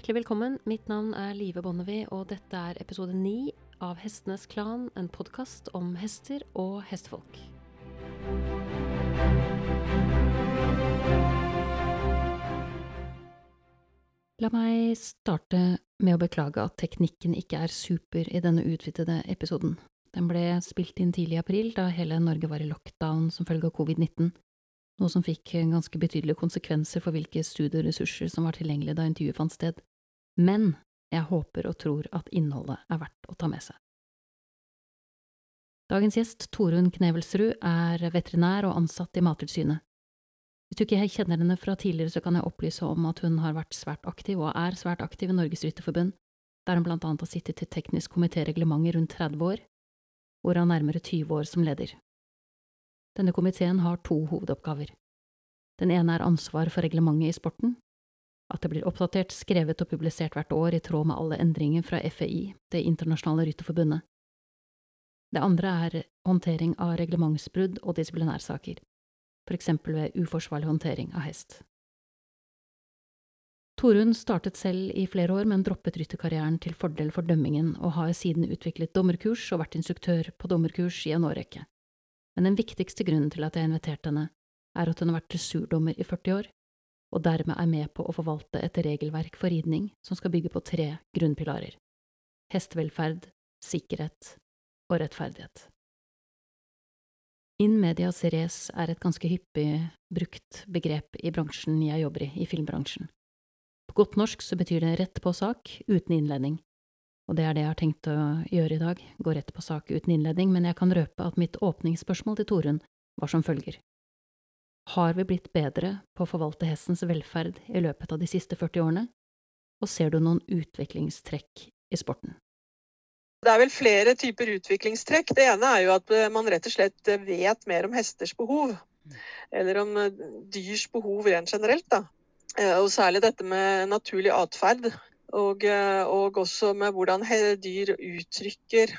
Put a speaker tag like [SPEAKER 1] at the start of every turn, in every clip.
[SPEAKER 1] Hjertelig velkommen. Mitt navn er Live Bonnevie, og dette er episode ni av Hestenes Klan, en podkast om hester og hestefolk. La meg starte med å beklage at teknikken ikke er super i denne utvidede episoden. Den ble spilt inn tidlig i april, da hele Norge var i lockdown som følge av covid-19, noe som fikk ganske betydelige konsekvenser for hvilke studieressurser som var tilgjengelige da intervjuet fant sted. Men jeg håper og tror at innholdet er verdt å ta med seg. Dagens gjest, Torunn Knevelsrud, er veterinær og ansatt i Mattilsynet. Hvis du ikke kjenner henne fra tidligere, så kan jeg opplyse om at hun har vært svært aktiv, og er svært aktiv i Norges Rytterforbund, der hun blant annet har sittet i teknisk komitéreglement i rundt 30 år, hvorav nærmere 20 år som leder. Denne komiteen har to hovedoppgaver. Den ene er ansvar for reglementet i sporten, at det blir oppdatert, skrevet og publisert hvert år i tråd med alle endringer fra FEI, Det internasjonale rytterforbundet. Det andre er håndtering av reglementsbrudd og disiplinærsaker, for eksempel ved uforsvarlig håndtering av hest. Torunn startet selv i flere år, men droppet rytterkarrieren til fordel for dømmingen, og har siden utviklet dommerkurs og vært instruktør på dommerkurs i en årrekke. Men den viktigste grunnen til at jeg inviterte henne, er at hun har vært dressurdommer i 40 år, og dermed er med på å forvalte et regelverk for ridning som skal bygge på tre grunnpilarer – hestevelferd, sikkerhet og rettferdighet. In medias race er et ganske hyppig brukt begrep i bransjen jeg jobber i, i filmbransjen. På godt norsk så betyr det rett på sak, uten innledning. Og det er det jeg har tenkt å gjøre i dag, gå rett på sak uten innledning, men jeg kan røpe at mitt åpningsspørsmål til Torunn var som følger. Har vi blitt bedre på å forvalte hestens velferd i løpet av de siste 40 årene, og ser du noen utviklingstrekk i sporten?
[SPEAKER 2] Det er vel flere typer utviklingstrekk. Det ene er jo at man rett og slett vet mer om hesters behov. Eller om dyrs behov rent generelt, da. Eh, og særlig dette med naturlig atferd. Og, eh, og, også med hvordan dyr uttrykker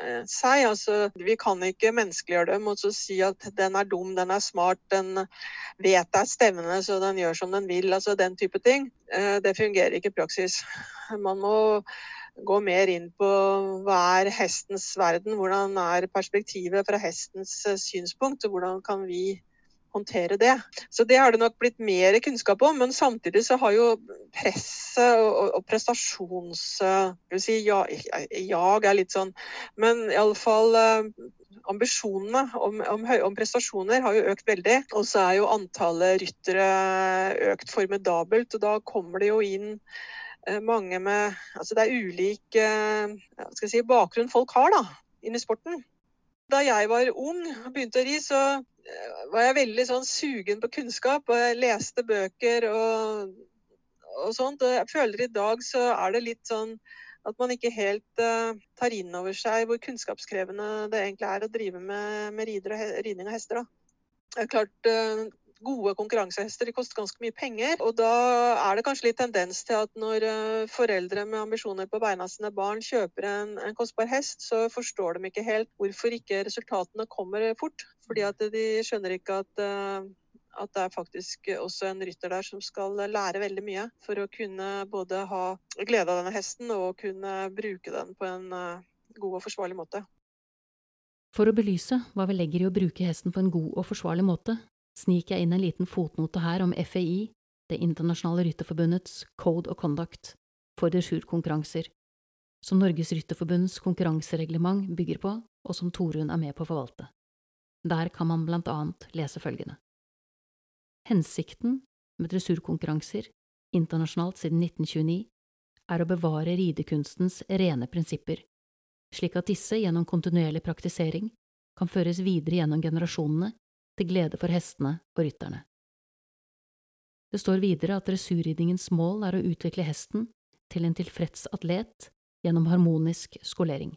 [SPEAKER 2] eh, seg. Altså, vi kan ikke menneskeliggjøre dem og si at den er dum, den er smart, den vet det er stevne så den gjør som den vil. Altså den type ting. Det fungerer ikke i praksis. Man må gå mer inn på hva er hestens verden, hvordan er perspektivet fra hestens synspunkt, og hvordan kan vi håndtere det. Så det har det nok blitt mer kunnskap om, men samtidig så har jo presset og, og, prestasjons... Si, ja, jag er litt sånn Men iallfall uh, ambisjonene om, om, om, prestasjoner har jo økt veldig. Og så er jo antallet ryttere økt formidabelt, og da kommer det jo inn mange med Altså det er ulik si, bakgrunn folk har da, inn i sporten. Da jeg var ung og begynte å ri, så var jeg veldig sånn sugen på kunnskap, og jeg leste bøker og, og sånt. Og jeg føler i dag så er det litt sånn at man ikke helt uh, tar inn over seg hvor kunnskapskrevende det egentlig er å drive med, med rider og ridning av hester. Da. Det er klart, uh, gode konkurransehester de koster ganske mye penger. Og da er det kanskje litt tendens til at når eh, foreldre med ambisjoner på vegne av sine barn kjøper en, en, kostbar hest, så forstår de ikke helt hvorfor ikke resultatene kommer fort. Fordi at de skjønner ikke at eh, at det er faktisk også en rytter der som skal lære veldig mye for å kunne både ha glede av denne hesten og kunne bruke den på en eh, god og forsvarlig måte.
[SPEAKER 1] For å belyse hva vi legger i å bruke hesten på en god og forsvarlig måte, sniker jeg inn en liten fotnote her om FAI, Det internasjonale rytterforbundets Code of Conduct for dressurkonkurranser, som Norges Rytterforbunds konkurransereglement bygger på, og som Torunn er med på å forvalte. Der kan man blant annet lese følgende. Hensikten med dressurkonkurranser, internasjonalt siden 1929, er å bevare ridekunstens rene prinsipper, slik at disse gjennom kontinuerlig praktisering kan føres videre gjennom generasjonene til glede for hestene og rytterne. Det står videre at dressurridningens mål er å utvikle hesten til en tilfreds atlet gjennom harmonisk skolering.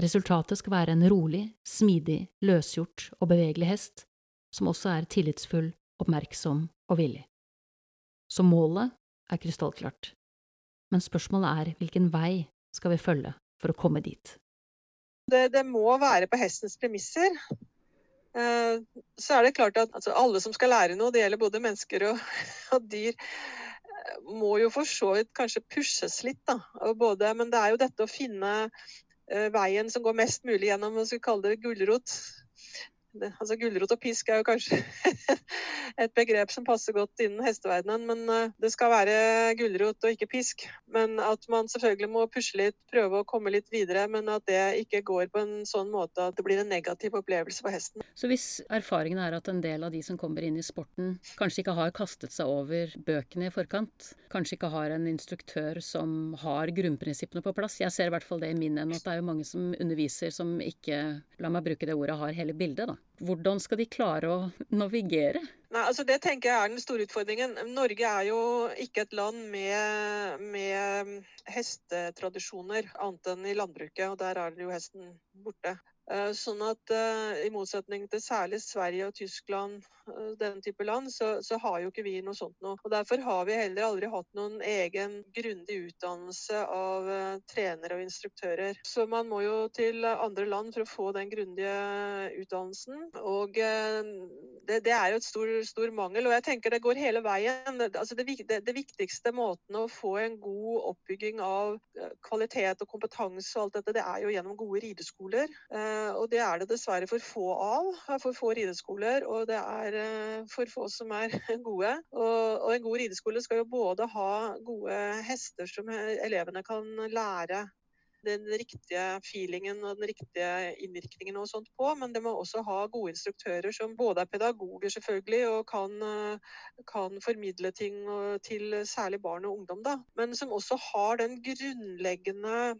[SPEAKER 1] Resultatet skal være en rolig, smidig, løsgjort og bevegelig hest, som også er tillitsfull, oppmerksom og villig. Så målet er krystallklart, men spørsmålet er hvilken vei skal vi følge for å komme dit?
[SPEAKER 2] Det, det må være på hestens premisser. Eh, så er det klart at altså, alle som skal lære noe, det gjelder både mennesker og, og dyr, må jo for så vidt kanskje pushes litt, da. Både, men det er jo dette å finne veien som går mest mulig gjennom, hva skal kalle det, gulrot det, altså Gulrot og pisk er jo kanskje et begrep som passer godt innen hesteverdenen, men eh, det skal være gulrot og ikke pisk. Men at man selvfølgelig må pusle litt, prøve å komme litt videre, men at det ikke går på en sånn måte at det blir en negativ opplevelse for hesten.
[SPEAKER 1] Så hvis erfaringen er at en del av de som kommer inn i sporten, kanskje ikke har kastet seg over bøkene i forkant, kanskje ikke har en instruktør som har grunnprinsippene på plass, jeg ser i hvert fall det i min ende at det er jo mange som underviser som ikke, la meg bruke det ordet, har hele bildet, da. Hvordan skal de klare å navigere?
[SPEAKER 2] Nei, altså Det tenker jeg er den store utfordringen. Norge er jo ikke et land med, med hestetradisjoner, annet enn i landbruket. og Der er jo hesten borte. Eh, sånn at eh, I motsetning til særlig Sverige og Tyskland, den denne type land, så, så, har jo ikke vi noe sånt noe. Og Derfor har vi heller aldri hatt noen egen grundig utdannelse av trenere og instruktører. Så man må jo til andre land for å få den grundige utdannelsen. Og det, det er jo et stor, stor, mangel. Og jeg tenker det går hele veien. Altså det, det, det viktigste måten å få en god oppbygging av kvalitet og kompetanse og alt dette, det er jo gjennom gode rideskoler. Eh, og det er det dessverre for få av. For få rideskoler, og det er eh, for få som er gode. Og, en god rideskole skal jo både ha gode hester som elevene kan lære den riktige feelingen og den riktige innvirkningen og sånt på, men det må også ha gode instruktører som både er pedagoger selvfølgelig og kan, eh, kan formidle ting til særlig barn og ungdom, da. Men som også har den grunnleggende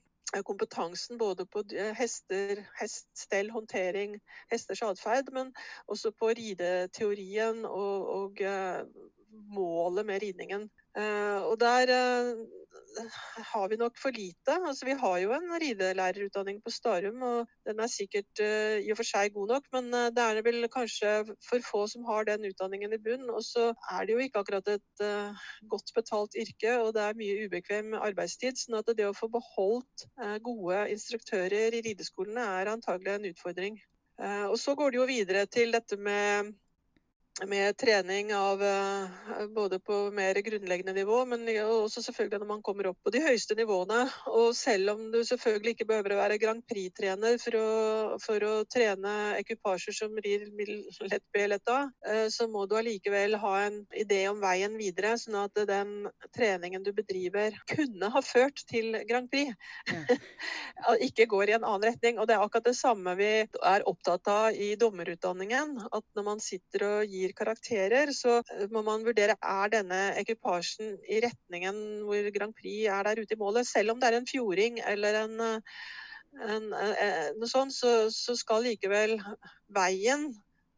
[SPEAKER 2] kompetansen både på eh, hester, heststell, håndtering, hesters atferd, men også på rideteorien og, og uh, målet med ridningen. Uh, og der har vi nok for lite. Altså, vi har jo en ridelærerutdanning på Starum, og den er sikkert uh, i og for seg god nok, men uh, det er vel kanskje for få som har den utdanningen i bunn. Og så er det jo ikke akkurat et uh, godt betalt yrke, og det er mye ubekvem arbeidstid. sånn at det å få beholdt gode instruktører i rideskolene er antagelig en utfordring. Og så går det jo videre til dette med med trening av eh, både på mer grunnleggende nivå, men også selvfølgelig når man kommer opp på de høyeste nivåene. Og selv om du selvfølgelig ikke behøver å være Grand Prix-trener for, for, å trene ekvipasjer som rir lett B lett A, eh, så må du allikevel ha en idé om veien videre, sånn at den treningen du bedriver kunne ha ført til Grand Prix. Ja. ikke går i en annen retning. Og det er akkurat det samme vi er opptatt av i dommerutdanningen. At når man sitter og gir gir karakterer, så eh, må man vurdere er denne ekvipasjen i retningen hvor Grand Prix er der ute i målet. Selv om det er en fjording eller en, eh, en, en, eh, noe sånt, så, så, skal likevel veien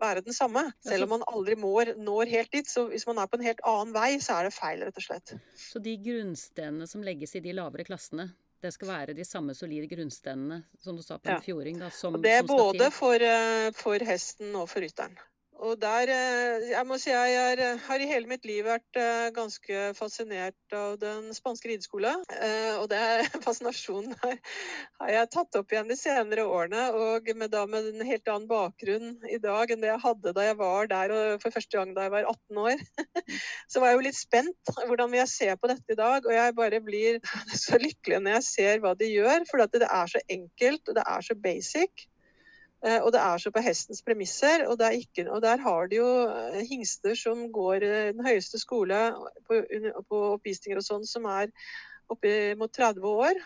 [SPEAKER 2] være den samme. Selv om man aldri når, når helt dit. Så hvis man er på en helt annen vei, så er det feil, rett og slett.
[SPEAKER 1] Så de grunnstenene som legges i de lavere klassene, det skal være de samme solide grunnstenene som du sa på en ja. fjording? Da, som,
[SPEAKER 2] og det er både for, for, hesten og for rytteren. Og der eh, Jeg må si jeg er, eh, har i hele mitt liv vært eh, ganske fascinert av den spanske rideskole. Og det fascinasjonen her har jeg tatt opp igjen de senere årene. Og med, da, med en helt annen bakgrunn i dag enn det jeg hadde da jeg var der for første gang da jeg var 18 år. Så var jeg jo litt spent. Hvordan vil jeg se på dette i dag? Og jeg bare blir så lykkelig når jeg ser hva de gjør. For det er så enkelt, og det er så basic. Eh, og det er så på hestens premisser. Og, ikke, og der har de jo eh, hingster som går eh, den høyeste skole på, på oppvisninger og sånn, som er oppimot 30 år.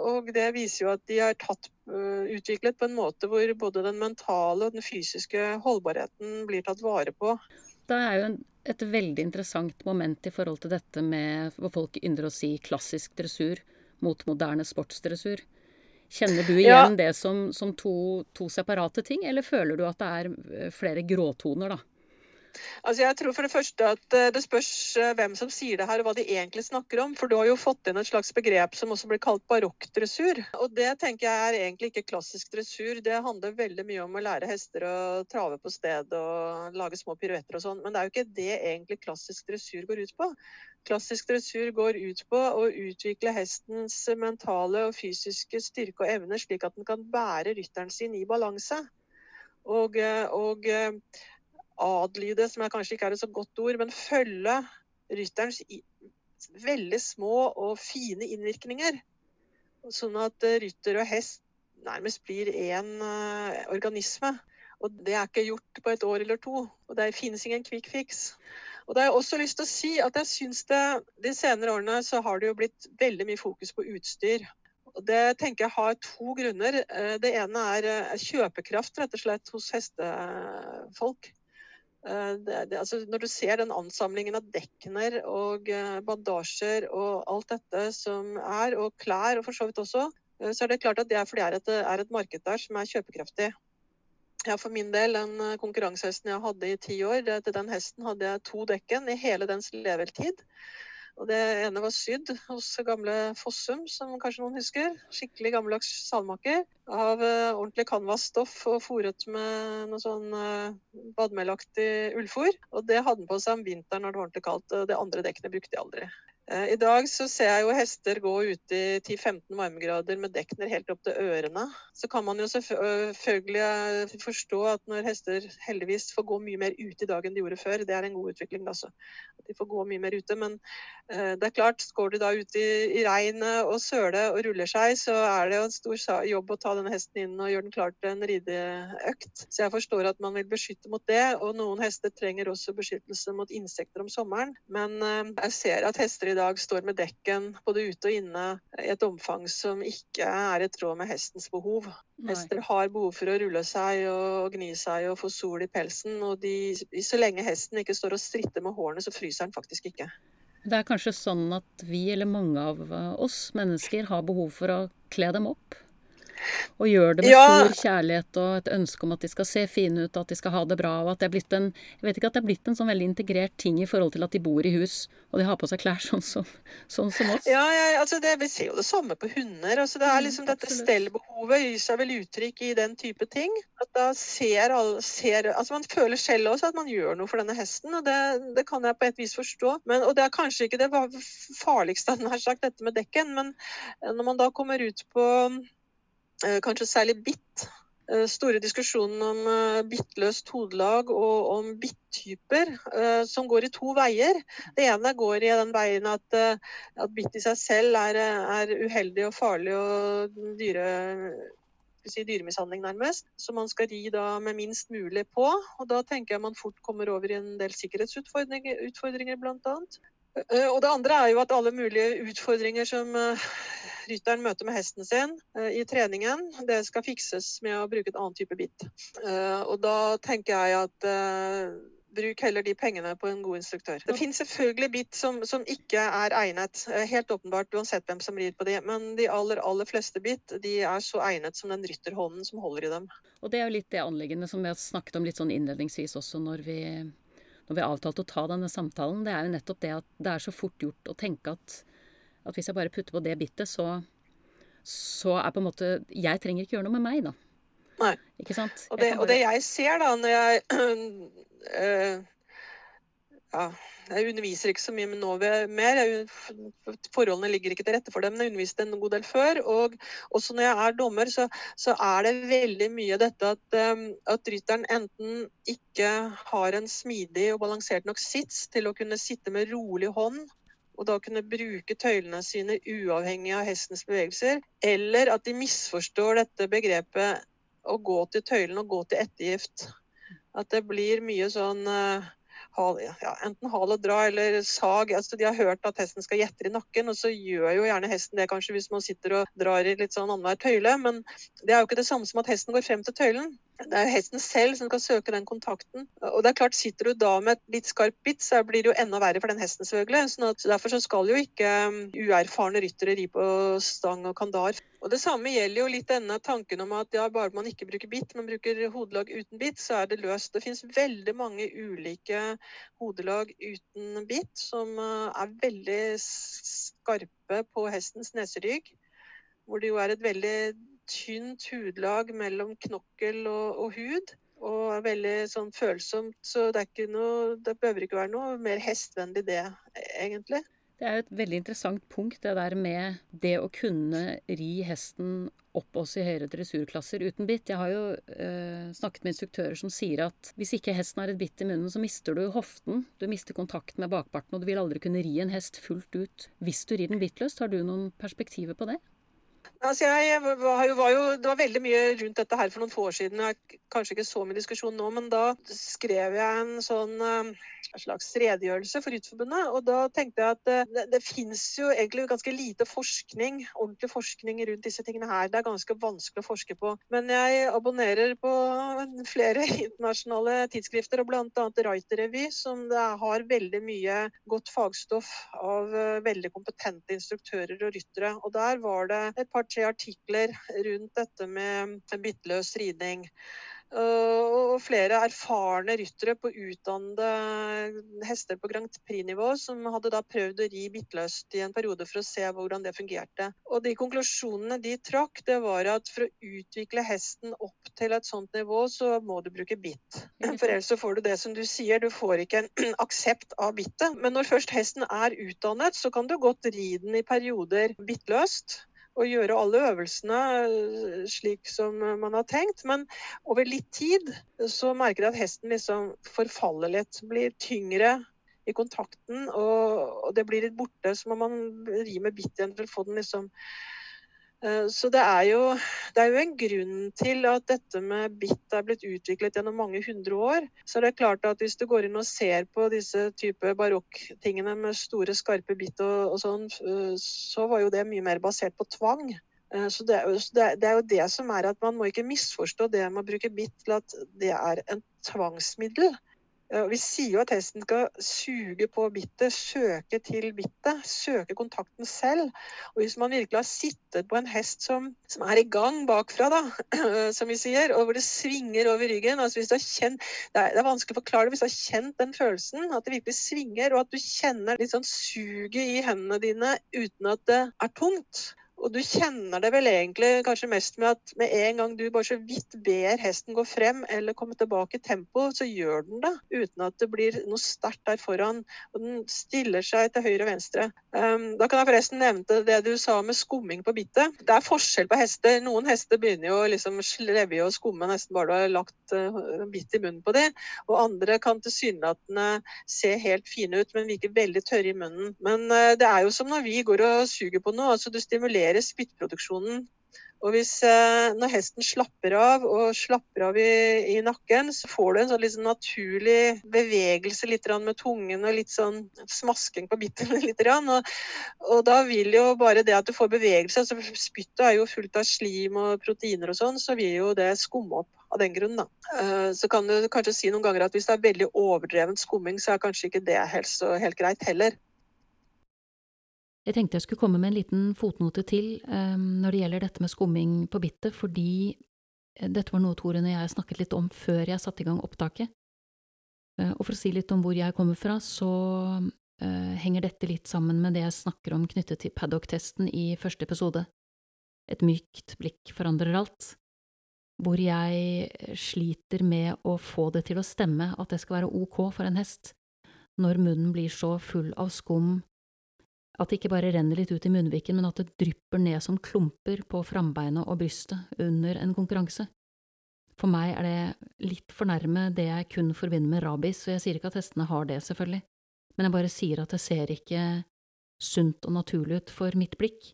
[SPEAKER 2] Og det viser jo at de er tatt, utviklet på en måte hvor både den mentale og den fysiske holdbarheten blir tatt vare på.
[SPEAKER 1] Det er jo et veldig interessant moment i forhold til dette med hva folk ynder å si klassisk dressur mot moderne sportsdressur. Kjenner du igjen ja. det som, som to, to, separate ting, eller føler du at det er eh, flere gråtoner, da?
[SPEAKER 2] Altså jeg tror for Det første at eh, det spørs eh, hvem som sier det her, og hva de egentlig snakker om. For du har jo fått inn et slags begrep som også blir kalt barokkdressur. Og det tenker jeg er egentlig ikke klassisk dressur. Det handler veldig mye om å lære hester å trave på sted og lage små piruetter og sånn. Men det er jo ikke det egentlig klassisk dressur går ut på. Klassisk dressur går ut på å utvikle hestens mentale og fysiske styrke og evner, slik at den kan bære rytteren sin i balanse. Og, og adlyde, som kanskje ikke er et så godt ord, men følge rytterens veldig små og fine innvirkninger. Sånn at rytter og hest nærmest blir én organisme. Og det er ikke gjort på et år eller to. Og det finnes ingen quick fix. Og da har jeg også lyst til å si at jeg syns det de senere årene så har det jo blitt veldig mye fokus på utstyr. Og det tenker jeg har to grunner. Eh, det ene er eh, kjøpekraft rett og slett hos hestefolk. Eh, det, det, altså når du ser den ansamlingen av dekkener og bandasjer og alt dette som er, og klær og for så vidt også, så er det klart at det er fordi det er et, er et marked der som er kjøpekraftig. Ja, for min del, den eh, konkurransehesten jeg hadde i ti år, til den hesten hadde jeg to dekken i hele dens levetid. Og det ene var sydd hos gamle Fossum, som kanskje noen husker. Skikkelig gammeldags salmaker. Av uh, ordentlig canvasstoff og fòret med noe sånn uh, badmelaktig ullfòr. Og det hadde han på seg om vinteren når det var ordentlig kaldt. Det andre dekkene brukte jeg aldri. Eh, I dag så ser jeg jo hester gå ute i 10-15 varmegrader med dekner helt opp til ørene. Så kan man jo selvfølgelig eh, forstå at når hester heldigvis får gå mye mer ute i dag enn de gjorde før, det er en god utvikling, altså. At de får gå mye mer ute. Men det er klart, går de da ut i, i regnet og søle og ruller seg, så er det jo en stor jobb å ta denne hesten inn og gjøre den klar til en rideøkt. Så jeg forstår at man vil beskytte mot det. Og noen hester trenger også beskyttelse mot insekter om sommeren. Men jeg ser at hester i dag står med dekken både ute og inne i et omfang som ikke er i tråd med hestens behov. Nei. Hester har behov for å rulle seg og gni seg og få sol i pelsen. Og de, så lenge hesten ikke står og stritter med hårene, så fryser den faktisk ikke.
[SPEAKER 1] Det er kanskje sånn at vi, eller mange av oss mennesker, har behov for å kle dem opp? Og gjør det med ja. stor kjærlighet og et ønske om at de skal se fine ut, at de skal ha det bra. Og at det er blitt en jeg vet ikke at det er blitt en sånn veldig integrert ting i forhold til at de bor i hus og de har på seg klær sånn som, sånn som oss.
[SPEAKER 2] Ja, ja altså det, vi ser jo det samme på hunder. altså Det er mm, liksom mm, dette stellbehovet gir seg vel uttrykk i den type ting. At da ser alle ser, altså Man føler selv også at man gjør noe for denne hesten, og det, det kan jeg på et vis forstå. Men, og det er kanskje ikke det farligste, har sagt, dette med dekken, men når man da kommer ut på kanskje særlig bitt. Eh, store diskusjoner om eh, bittløst hodelag og om bittyper som går i to veier. Det ene går i den veien at, at bitt i seg selv er, er uheldig og farlig og dyre si dyremishandling, nærmest. Som man skal ri da med minst mulig på. Og da tenker jeg man fort kommer over i en del sikkerhetsutfordringer, utfordringer, blant. Og det andre er jo at alle mulige utfordringer som rytteren møter med hesten sin uh, i treningen, det skal fikses med å bruke et annet type bitt. Uh, og da tenker jeg at uh, bruk heller de pengene på en god instruktør. Det finnes selvfølgelig bitt som, som, ikke er egnet, helt åpenbart uansett hvem som rir på de, men de aller, aller fleste bitt er så egnet som den rytterhånden som holder i dem.
[SPEAKER 1] Og det er jo litt det anliggende som vi har snakket om litt sånn innledningsvis også når vi når vi avtalte å ta denne samtalen, det er jo nettopp det at det er så fort gjort å tenke at at hvis jeg bare putter på det bittet, så, så er på en måte Jeg trenger ikke gjøre noe med meg, da.
[SPEAKER 2] Nei.
[SPEAKER 1] Ikke sant?
[SPEAKER 2] Og det, bare... og det jeg ser da, når jeg øh, ja, jeg underviser ikke så mye med Novi mer. Jeg, forholdene ligger ikke til rette for dem. Men jeg underviste en god del før. Og også når jeg er dommer, så, så er det veldig mye dette at, um, at rytteren enten ikke har en smidig og balansert nok sits til å kunne sitte med rolig hånd og da kunne bruke tøylene sine uavhengig av hestens bevegelser, eller at de misforstår dette begrepet å gå til tøylen og gå til ettergift. At det blir mye sånn uh, ja, enten hal og dra eller sag. Altså, de har hørt at hesten skal gjette i nakken, og så gjør jo gjerne hesten det kanskje hvis man sitter og drar i litt sånn annenhver tøyle, men det er jo ikke det samme som at hesten går frem til tøylen. Det er hesten selv som skal søke den kontakten. Og det er klart, Sitter du da med et litt skarpt bitt, så blir det jo enda verre for den hesten, selvfølgelig. Sånn at, derfor så skal jo ikke um, uerfarne ryttere ri på stang og kandar. Og Det samme gjelder jo litt denne tanken om at ja, bare man ikke bruker bitt, men bruker hodelag uten bitt, så er det løst. Det finnes veldig mange ulike hodelag uten bitt som uh, er veldig skarpe på hestens neserygg. Hvor det jo er et veldig tynt hudlag mellom knokkel og, og hud. Og er veldig sånn følsomt, så det, noe, det behøver ikke være noe mer hestvennlig det, egentlig.
[SPEAKER 1] Det er et veldig interessant punkt, det der med det å kunne ri hesten opp også i høyere dressurklasser uten bitt. Jeg har jo øh, snakket med instruktører som sier at hvis ikke hesten har et bitt i munnen, så mister du hoften. Du mister kontakten med bakparten, og du vil aldri kunne ri en hest fullt ut hvis du rir den bittløst. Har du noen perspektiver på det?
[SPEAKER 2] Altså jeg var jo, var jo, det var veldig mye rundt dette her for noen få år siden. Jeg kanskje ikke så mye diskusjon nå, men da skrev jeg en sånn eh, en slags redegjørelse for Rytterforbundet. Og da tenkte jeg at eh, det, det fins jo egentlig ganske lite forskning, ordentlig forskning rundt disse tingene her. Det er ganske vanskelig å forske på. Men jeg abonnerer på flere internasjonale tidsskrifter, og bl.a. Reiter Revy, som har veldig mye godt fagstoff av eh, veldig kompetente instruktører og ryttere. Og der var det et par par-tre artikler rundt dette med bitteløs ridning. Og flere erfarne ryttere på utdannede hester på Grand Prix-nivå som hadde da prøvd å ri bittløst i en periode for å se hvordan det fungerte. Og de konklusjonene de trakk, det var at for å utvikle hesten opp til et sånt nivå, så må du bruke bitt. For ellers så får du det som du sier, du får ikke en aksept av bittet. Men når først hesten er utdannet, så kan du godt ri den i perioder bittløst å gjøre alle øvelsene eh, slik som man har tenkt. Men over litt tid så merker jeg at hesten liksom forfaller litt. Blir tyngre i kontakten, og det blir litt borte. Så må man ri med bitt igjen for å få den liksom Eh, så det er, jo, det er, jo, en grunn til at dette med bitt er blitt utviklet gjennom mange hundre år. Så det er klart at hvis du går inn og ser på disse type barokktingene med store, skarpe bitt og, og, sånn, eh, så var jo det mye mer basert på tvang. Eh, så det jo, det er jo det som er at man må ikke misforstå det med å bruke bitt til at det er en tvangsmiddel. Vi sier jo at hesten skal suge på bittet, søke til bittet, søke kontakten selv. Og hvis man virkelig har sittet på en hest som, som er i gang bakfra, da, som vi sier, og hvor det svinger over ryggen altså hvis du har kjent, det er, det er vanskelig å forklare det hvis du har kjent den følelsen, at det virkelig svinger, og at du kjenner litt sånn suget i hendene dine uten at det er tungt. Og du kjenner det vel egentlig kanskje mest med at med en gang du bare så vidt ber hesten gå frem eller komme tilbake i tempo, så gjør den det. Uten at det blir noe sterkt der foran. Og den stiller seg til høyre og venstre. Um, da kan jeg forresten nevne det du sa med skumming på bittet. Det er forskjell på hester. Noen hester begynner jo liksom slevje og skumme nesten bare du har lagt uh, bitt i munnen på dem. Og andre kan tilsynelatende se helt fine ut, men virker veldig tørre i munnen. Men uh, det er jo som når vi går og suger på noe. altså Du stimulerer redusere spyttproduksjonen. Og hvis, eh, når hesten slapper av og slapper av i, i nakken, så får du en sånn liksom naturlig bevegelse litt med tungen og litt sånn smasking på bitten. litt. Og, og, da vil jo bare det at du får bevegelse altså Spyttet er jo fullt av slim og proteiner og sånn, så vil jo det skumme opp av den grunn. Da. Eh, så kan du kanskje si noen ganger at hvis det er veldig overdreven skumming, så er kanskje ikke det helt, helt greit heller.
[SPEAKER 1] Jeg tenkte jeg skulle komme med en liten fotnote til um, når det gjelder dette med skumming på bittet, fordi eh, dette var noe Toren og jeg snakket litt om før jeg satte i gang opptaket. Uh, og for å si litt om hvor jeg kommer fra, så uh, henger dette litt sammen med det jeg snakker om knyttet til paddock-testen i første episode. Et mykt blikk forandrer alt. Hvor jeg sliter med å få det til å stemme at det skal være ok for en hest, når munnen blir så full av skum at det ikke bare renner litt ut i munnviken, men at det drypper ned som klumper på frambeinet og brystet under en konkurranse. For meg er det litt for nærme det jeg kun forbinder med rabies, og jeg sier ikke at hestene har det, selvfølgelig, men jeg bare sier at det ser ikke sunt og naturlig ut for mitt blikk.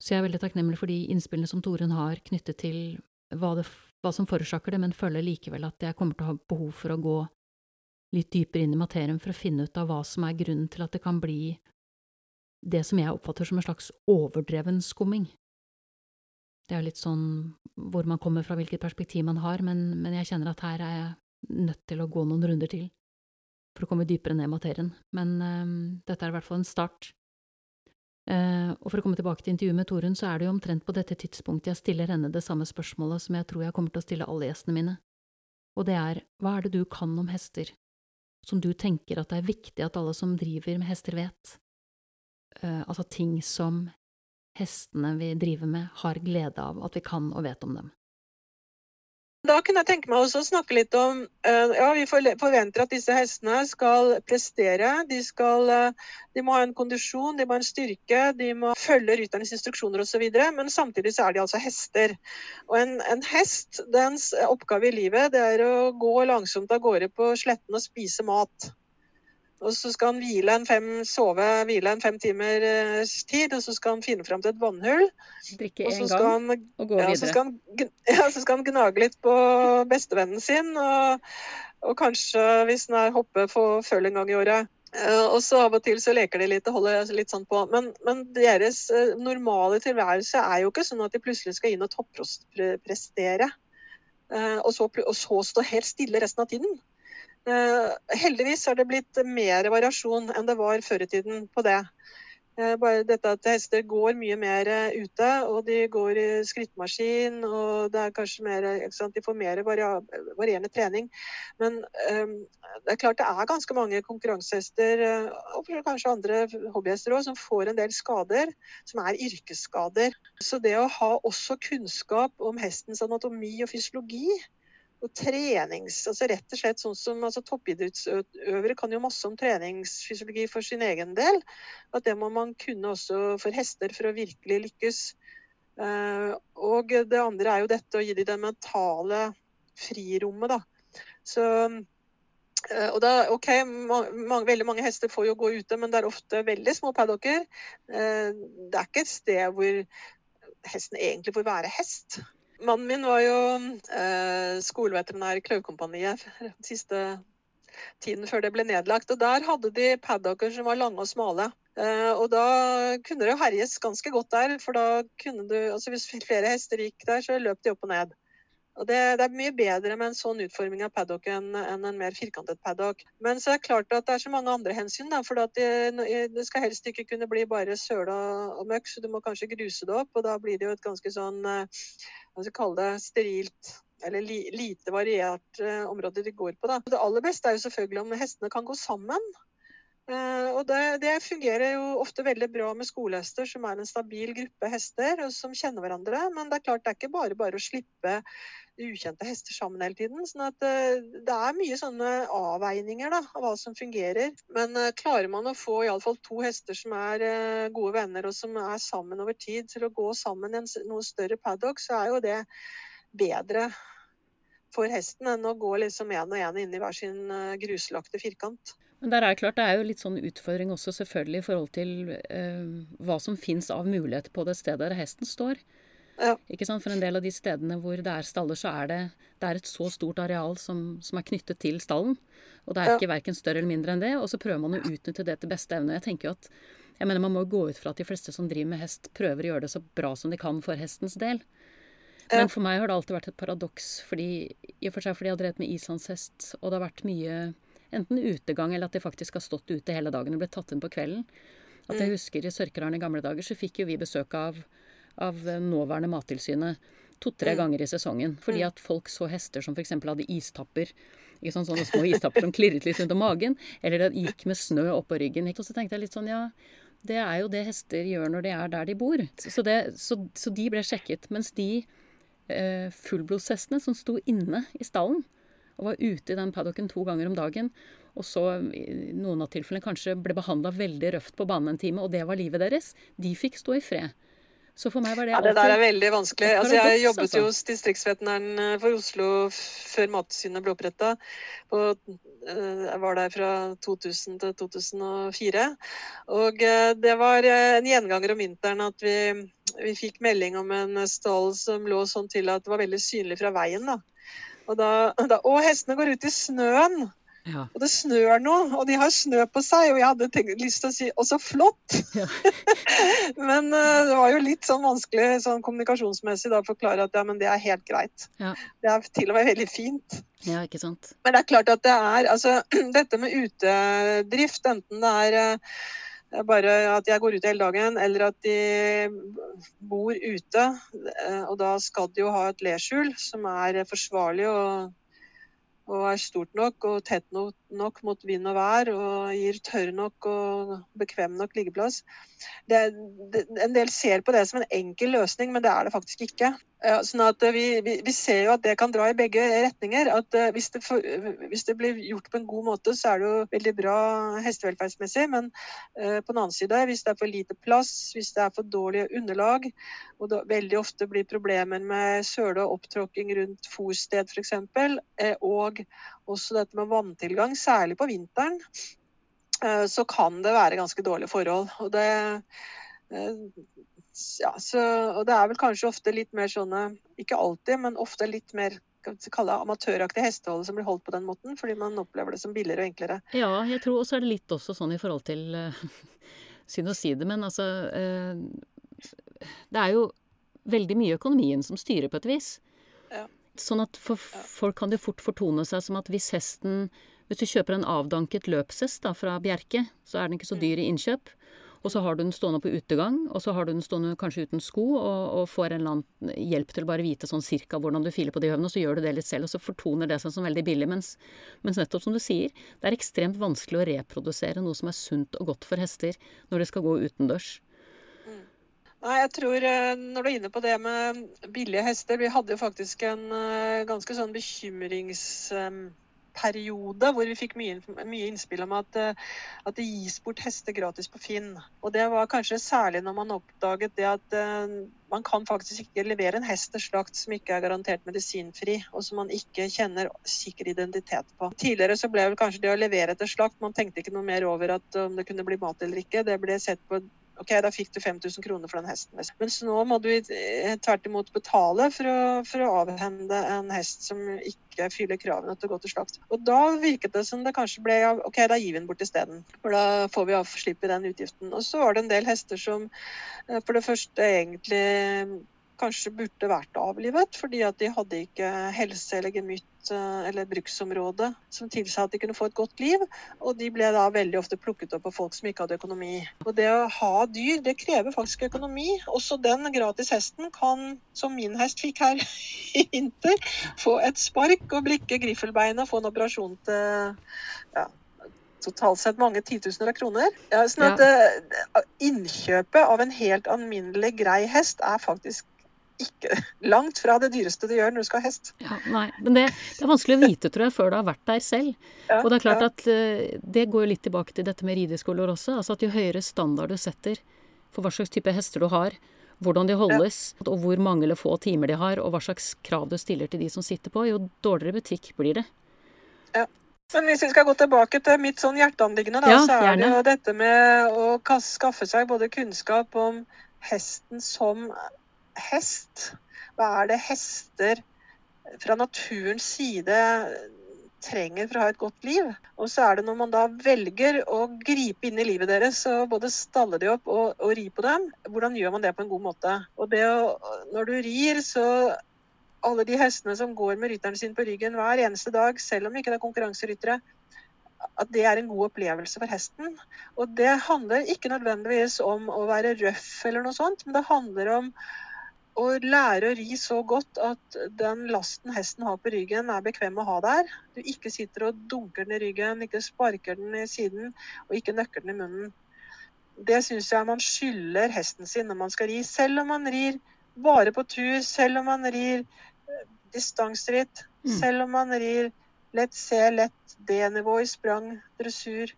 [SPEAKER 1] Så jeg er veldig takknemlig for de innspillene som Torunn har knyttet til hva, det, hva som forårsaker det, men føler likevel at jeg kommer til å ha behov for å gå litt dypere inn i materien for å finne ut av hva som er grunnen til at det kan bli det som jeg oppfatter som en slags overdreven skumming. Det er litt sånn hvor man kommer fra, hvilket perspektiv man har, men, men, jeg kjenner at her er jeg nødt til å gå noen runder til for å komme dypere ned i materien. Men øh, dette er i hvert fall en start. Uh, og for å komme tilbake til intervjuet med Torunn, så er det jo omtrent på dette tidspunktet jeg stiller henne det samme spørsmålet som jeg tror jeg kommer til å stille alle gjestene mine, og det er hva er det du kan om hester, som du tenker at det er viktig at alle som driver med hester vet? Uh, altså ting som hestene vi driver med, har glede av at vi kan og vet om dem.
[SPEAKER 2] Da kunne jeg tenke meg også å snakke litt om uh, Ja, vi forventer at disse hestene skal prestere. De, skal, uh, de må ha en kondisjon, de må ha en styrke, de må følge rytternes instruksjoner osv. Men samtidig så er de altså hester. Og en, en hest, dens oppgave i livet, det er å gå langsomt av gårde på sletten og spise mat. Og så skal han hvile en fem, sove hvile en fem timers tid, og så skal han finne fram til et vannhull.
[SPEAKER 3] Drikke én gang han, og gå
[SPEAKER 2] ja,
[SPEAKER 3] videre.
[SPEAKER 2] Så skal, han, ja, så skal han gnage litt på bestevennen sin, og, og kanskje, hvis han er hoppe, få følge en gang i året. Uh, og så av og til så leker de litt og holder litt sånn på. Men, men deres uh, normale tilværelse er jo ikke sånn at de plutselig skal inn og topprestere. Og, så, og så stå helt stille resten av tiden. Eh, heldigvis har det blitt mer variasjon enn det var før i tiden på det. Eh, bare dette at hester går mye mer eh, ute, og de går i skrittmaskin. og det er kanskje mer, De får mer varierende trening. Men um, det er klart det er ganske mange konkurransehester, og kanskje andre hobbyhester òg, som får en del skader, som er yrkesskader. Så det å ha også kunnskap om hestens anatomi og fysiologi, og trenings, altså rett og slett sånn som altså Toppidrettsutøvere kan jo masse om treningsfysiologi for sin egen del. At det må man kunne også for hester for å virkelig lykkes. Uh, og det andre er jo dette å gi dem det mentale frirommet, da. Så uh, og da, ok, mange, Veldig mange hester får jo gå ute, men det er ofte veldig små paddocker. Uh, det er ikke et sted hvor hesten egentlig får være hest. Mannen min var jo eh, skoleveterinær i Klaukompaniet siste tiden før det ble nedlagt. Og der hadde de paddocker som var lange og smale. Eh, og da kunne det herjes ganske godt der, for da kunne du altså Hvis flere hester gikk der, så løp de opp og ned. Og det, det, er mye bedre med en sånn utforming av paddock enn, enn en mer firkantet paddock. Men så er det klart at det er så mange andre hensyn. Da, for det, det, skal helst ikke kunne bli bare søla og møkk, så du må kanskje gruse det opp. Og da blir det jo et ganske sånn eh, hva skal kalle det, sterilt eller li, lite variert uh, område de går på. Da. Det aller beste er jo selvfølgelig om hestene kan gå sammen. Uh, og det, det, fungerer jo ofte veldig bra med skolehester, som er en stabil gruppe hester og som kjenner hverandre. Men det er klart det er ikke bare bare å slippe ukjente hester sammen hele tiden. sånn at uh, det er mye sånne avveininger da, av hva som fungerer. Men uh, klarer man å få iallfall to hester som er gode venner og som er sammen over tid, til å gå sammen i en noe større paddock, så er jo det bedre for hesten enn å gå liksom én og én inn i hver sin gruslagte firkant.
[SPEAKER 3] Men der er klart, Det er jo litt sånn utfordring også selvfølgelig i forhold til eh, hva som fins av muligheter på det stedet der hesten står.
[SPEAKER 2] Ja.
[SPEAKER 3] Ikke sant? For en del av de stedene hvor det er staller, så er det, det er et så stort areal som, som, er knyttet til stallen. Og det er ja. ikke verken større eller mindre enn det. Og så prøver man å utnytte det til beste evne. Jeg tenker jo at jeg mener Man må gå ut fra at de fleste som driver med hest, prøver å gjøre det så bra som de kan for hestens del. Men for meg har det alltid vært et paradoks, fordi, i og for seg fordi jeg har drevet med islandshest, og det har vært mye enten utegang eller at de faktisk har stått ute hele dagen og blitt tatt inn på kvelden. At jeg mm. husker I Sørkedalen i gamle dager så fikk jo vi besøk av, av nåværende Mattilsynet to-tre mm. ganger i sesongen. Fordi mm. at folk så hester som f.eks. hadde istapper. Ikke sånn, sånne små istapper som klirret litt rundt om magen. Eller det gikk med snø oppå ryggen. Og så tenkte jeg litt sånn, ja det er jo det hester gjør når de er der de bor. Så, det, så, så de ble sjekket. Mens de eh, fullblodshestene som sto inne i stallen, og var ute i den paddocken to ganger om dagen. Og så i noen av tilfellene kanskje ble behandla veldig røft på banen en time, og det var livet deres. De fikk stå i fred. Så for meg var det
[SPEAKER 2] alltid Ja, Det der er veldig vanskelig. Altså, jeg jobbet altså. jo hos distriktsveterinæren eh, for Oslo før Mattilsynet ble oppretta. Eh, jeg var der fra 2000 til 2004. Og eh, det var en gjenganger om vinteren at vi, vi fikk melding om en stall som lå sånn til at det var veldig synlig fra veien. da. Og da, da Å, hestene går ut i snøen! Ja. Og det snør noe, og de har snø på seg. Og jeg hadde tenkt, lyst til å si 'å, så flott'! Ja. men uh, det var jo litt sånn vanskelig sånn kommunikasjonsmessig da, å forklare at ja, men det er helt greit.
[SPEAKER 3] Ja.
[SPEAKER 2] Det er til og med veldig fint.
[SPEAKER 3] Ja, ikke sant?
[SPEAKER 2] Men det er klart at det er altså Dette med utedrift, enten det er uh, bare at jeg går ut hele dagen, eller at de bor ute. Eh, og da skal de jo ha et leskjul som er forsvarlig og, og er stort nok og tett nok, nok mot vind og vær og gir tørr nok og bekvem nok liggeplass. Det, det, en del ser på det som en enkel løsning, men det er det faktisk ikke. Sånn at vi, vi, vi, ser jo at det kan dra i begge retninger. at uh, hvis, det hvis, det blir gjort på en god måte, så er det jo veldig bra hestevelferdsmessig. Men uh, på den annen side, hvis det er for lite plass, hvis det er for dårlige underlag, og det veldig ofte blir problemer med søle og opptråkking rundt fòrsted f.eks., og også dette med vanntilgang, særlig på vinteren, uh, så kan det være ganske dårlige forhold. Og det ja, så, og det er vel kanskje ofte litt mer sånne, ikke alltid, men ofte litt mer kalle amatøraktig hestehold som blir holdt på den måten, fordi man opplever det som billigere og enklere.
[SPEAKER 1] Ja, jeg tror også er det litt også sånn i forhold til uh, Synd å si det, men altså Det er jo veldig mye økonomien som styrer på et vis. Ja. Sånn at for folk kan det fort fortone seg som at hvis hesten Hvis du kjøper en avdanket løpshest da, fra Bjerke, så er den ikke så dyr i innkjøp. Og så har du den stående på utegang, og så har du den stående kanskje uten sko, og, og får en eller annen hjelp til å bare vite sånn cirka hvordan du filer på de høvene, og så gjør du det litt selv, og så fortoner det seg som veldig billig. Mens, mens, nettopp som du sier, det er ekstremt vanskelig å reprodusere noe som er sunt og godt for hester når det skal gå utendørs.
[SPEAKER 2] Nei, jeg tror eh, Når du er inne på det med billige hester Vi hadde jo faktisk en eh, ganske sånn bekymrings periode hvor vi fikk mye, mye innspill om at, eh, at, det gis bort hester gratis på Finn. Og det var kanskje særlig når man oppdaget det at man kan faktisk ikke levere en hest til slakt som ikke er garantert medisinfri, og som man ikke kjenner sikker identitet på. Tidligere så ble vel kanskje det å levere til slakt, man tenkte ikke noe mer over at om det kunne bli mat eller ikke. Det ble sett på OK, da fikk du 5000 kroner for den hesten. Mens nå må du eh, tvert imot betale for å, for å avhende en hest som ikke fyller kravene til å gå til slakt. Og da virket det som det kanskje ble OK, da gir vi den bort isteden. For da får vi avslippe den utgiften. Og så var det en del hester som eh, for det første egentlig kanskje burde vært avlivet, fordi at de hadde ikke helse eller gemytt eh, eller bruksområde som tilsa at de kunne få et godt liv. Og de ble da veldig ofte plukket opp av folk som ikke hadde økonomi. Og det å ha dyr, det krever faktisk økonomi. Også den gratis hesten kan, som min hest fikk her i vinter, få et spark og brikke griffelbeinet og få en operasjon til ja, totalt sett mange titusener av kroner. Ja, sånn at ja. Eh, innkjøpet av en helt alminnelig grei hest er faktisk ikke langt fra det dyreste du gjør når du skal ha hest.
[SPEAKER 1] Ja, nei, men det, det, er vanskelig å vite, tror jeg, før du har vært der selv. Ja, og det er klart ja. at uh, det går jo litt tilbake til dette med rideskoler også. Altså at jo høyere standard du setter for hva slags type hester du har, hvordan de holdes, og hvor mange eller få timer de har, og hva slags krav du stiller til de som sitter på, jo dårligere butikk blir det.
[SPEAKER 2] Ja. Men hvis vi skal gå tilbake til mitt sånn hjerteanliggende, da, så er det jo dette med å skaffe seg både kunnskap om hesten som hest. Hva er det hester fra naturens side trenger for å ha et godt liv. Og så er det når man da velger å gripe inn i livet deres og både stalle de opp og, og ri på dem, hvordan gjør man det på en god måte? Og det å, når du rir, så alle de hestene som går med rytteren sin på ryggen hver eneste dag, selv om ikke det er konkurranseryttere, at det er en god opplevelse for hesten. Og det handler ikke nødvendigvis om å være røff eller noe sånt, men det handler om å lære å ri så godt at den lasten hesten har på ryggen, er bekvem å ha der. Du ikke sitter og dunker den i ryggen, ikke sparker den i siden og ikke nøkker den i munnen. Det syns jeg man skylder hesten sin når man skal ri. Selv om man rir bare på tur, selv om man rir distansritt, distanseritt, mm. selv om man rir lett C, lett D-nivå i sprang, dressur,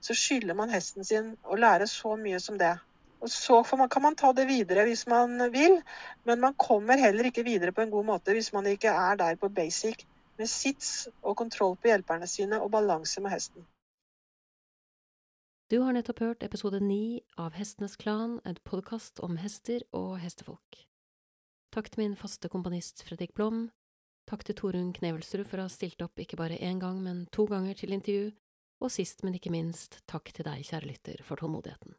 [SPEAKER 2] så skylder man hesten sin å lære så mye som det. Og Så kan man ta det videre hvis man vil, men man kommer heller ikke videre på en god måte hvis man ikke er der på basic med sits og kontroll på hjelperne sine og balanse med hesten.
[SPEAKER 1] Du har nettopp hørt episode ni av Hestenes Klan, en podkast om hester og hestefolk. Takk til min faste komponist Fredrik Blom. Takk til Torunn Knevelsrud for å ha stilt opp ikke bare én gang, men to ganger til intervju. Og sist, men ikke minst, takk til deg, kjære lytter, for tålmodigheten